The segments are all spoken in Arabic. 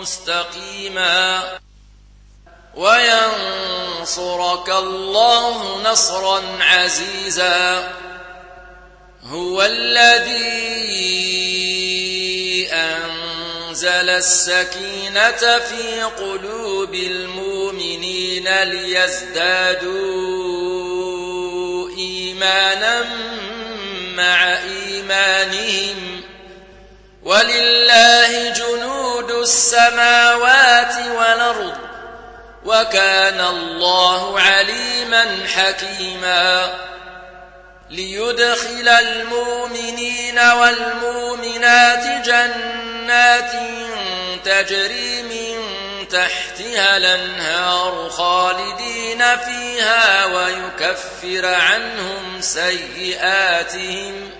مستقيما وينصرك الله نصرا عزيزا هو الذي أنزل السكينة في قلوب المؤمنين ليزدادوا إيمانا مع إيمانهم ولله جنود السماوات والأرض وكان الله عليما حكيما ليدخل المؤمنين والمؤمنات جنات تجري من تحتها الأنهار خالدين فيها ويكفر عنهم سيئاتهم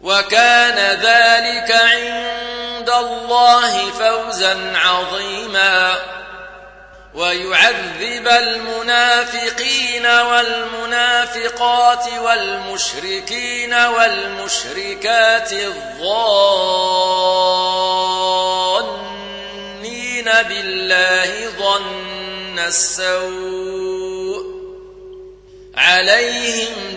وكان ذلك عند الله فوزا عظيما. ويعذب المنافقين والمنافقات والمشركين والمشركات الظانين بالله ظن السوء. عليهم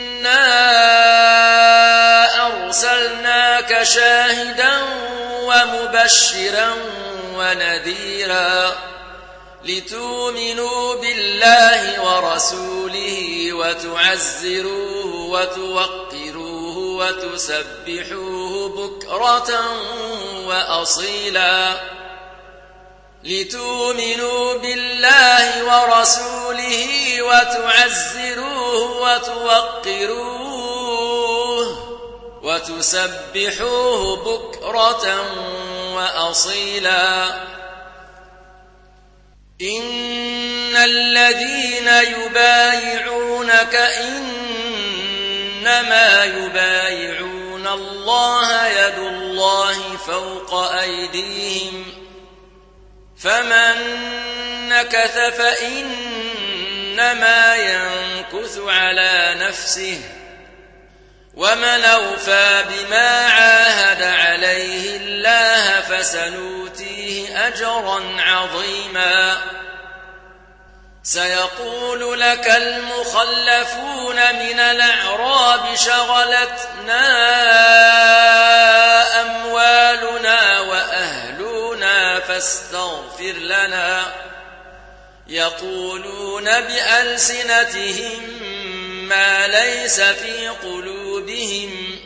إنا أرسلناك شاهدا ومبشرا ونذيرا لتؤمنوا بالله ورسوله وتعزروه وتوقروه وتسبحوه بكرة وأصيلا لتؤمنوا بالله ورسوله وتعزروه وتوقروه وتسبحوه بكرة وأصيلا. إن الذين يبايعونك إنما يبايعون الله يد الله فوق أيديهم. فمن نكث فإنما ينكث على نفسه ومن أوفى بما عاهد عليه الله فسنوتيه أجرا عظيما. سيقول لك المخلفون من الأعراب شغلتنا أموالنا وأهلنا فاستغفر لنا. يقولون بألسنتهم ما ليس في قلوبهم.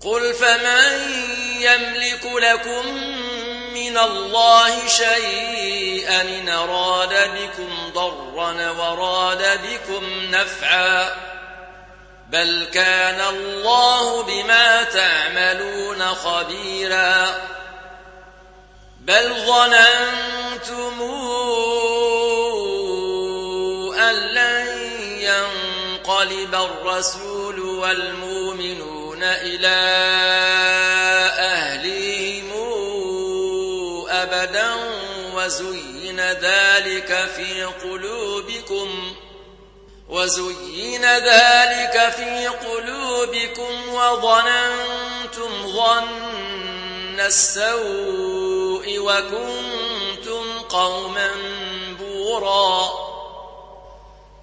قل فمن يملك لكم من الله شيئا إن أراد بكم ضرا وراد بكم نفعا. بل كان الله بما تعملون خبيرا. بل ظننتم ينقلب الرسول والمؤمنون إلى أهلهم أبدا وزين ذلك في قلوبكم وزين ذلك في قلوبكم وظننتم ظن السوء وكنتم قوما بورا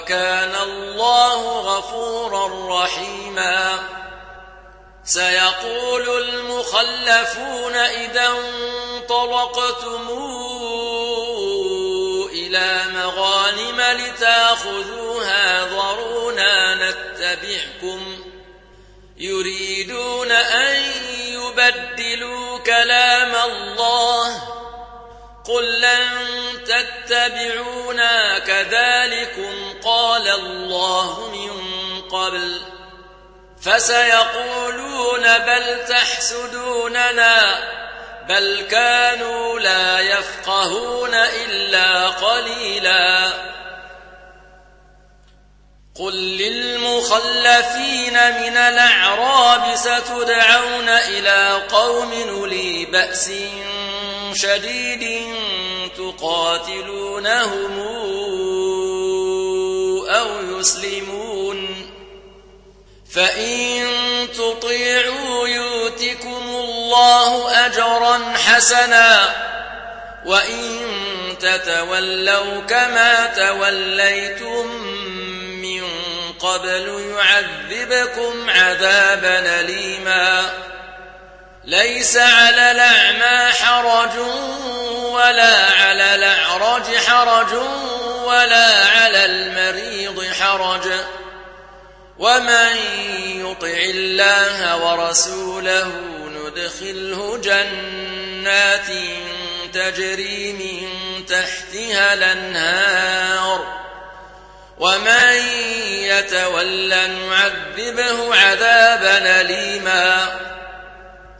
وكان الله غفورا رحيما. سيقول المخلفون إذا انطلقتم إلى مغانم لتأخذوها ضرونا نتبعكم. يريدون أن يبدلوا كلام الله قل لن تتبعونا كذلكم قال الله من قبل فسيقولون بل تحسدوننا بل كانوا لا يفقهون إلا قليلا قل للمخلفين من الأعراب ستدعون إلى قوم لي بأس شديد تقاتلونهم أو يسلمون فإن تطيعوا يؤتكم الله أجرا حسنا وإن تتولوا كما توليتم من قبل يعذبكم عذابا أليما ليس على الأعمى حرج ولا على الأعرج حرج ولا على المريض حرج. ومن يطع الله ورسوله ندخله جنات تجري من تحتها الأنهار. ومن يتولى نعذبه عذابا أليما.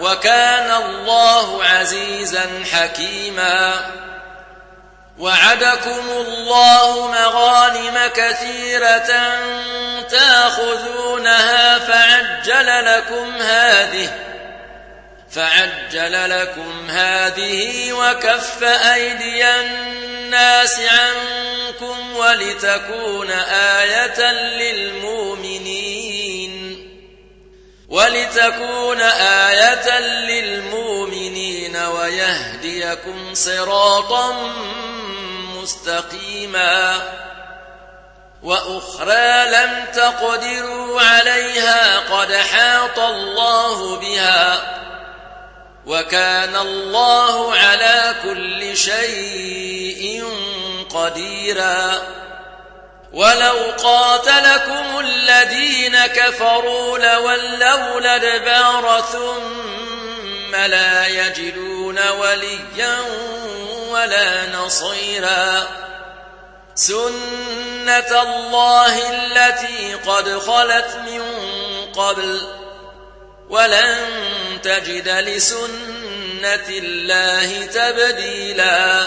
وكان الله عزيزا حكيما. وعدكم الله مغانم كثيرة تأخذونها فعجل لكم هذه فعجل لكم هذه وكف أيدي الناس عنكم ولتكون آية للمؤمنين. ولتكون آية للمؤمنين ويهديكم صراطا مستقيما وأخرى لم تقدروا عليها قد حاط الله بها وكان الله على كل شيء قديرا ولو قاتلكم الذين كفروا لولوا الادبار ثم لا يجدون وليا ولا نصيرا سنة الله التي قد خلت من قبل ولن تجد لسنة الله تبديلا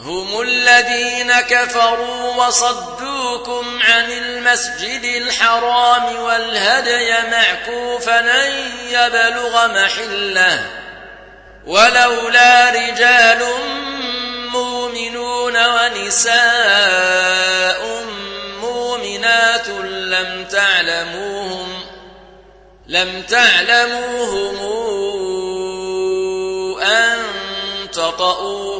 هم الذين كفروا وصدوكم عن المسجد الحرام والهدي معكوفا أن يبلغ محله ولولا رجال مؤمنون ونساء مؤمنات لم تعلموهم لم تعلموهم أن تطؤوهم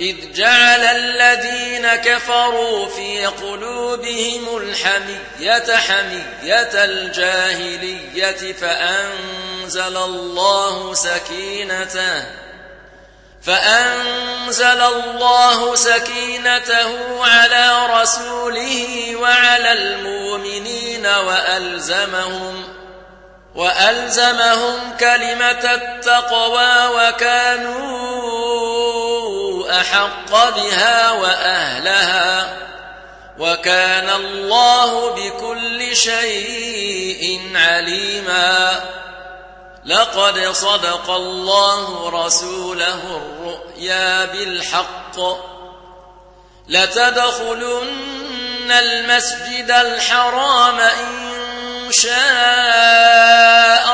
إذ جعل الذين كفروا في قلوبهم الحمية حمية الجاهلية فأنزل الله سكينته فأنزل الله سكينته على رسوله وعلى المؤمنين وألزمهم وألزمهم كلمة التقوى وكانوا أحق بها وأهلها وكان الله بكل شيء عليماً لقد صدق الله رسوله الرؤيا بالحق لتدخلن المسجد الحرام إن شاء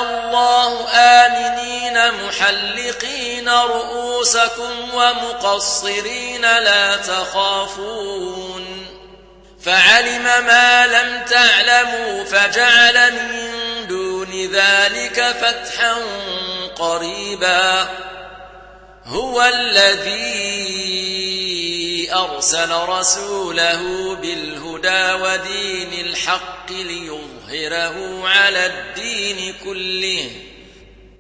الله آمنين محلقين رؤوسكم ومقصرين لا تخافون فعلم ما لم تعلموا فجعل من دون ذلك فتحا قريبا هو الذي أرسل رسوله بالهدى ودين الحق ليظهره على الدين كله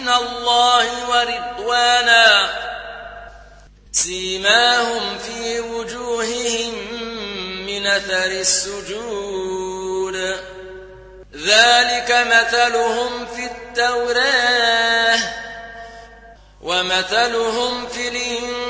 من الله ورضوانا. سيماهم في وجوههم من أثر السجود. ذلك مثلهم في التوراة ومثلهم في الإنجيل.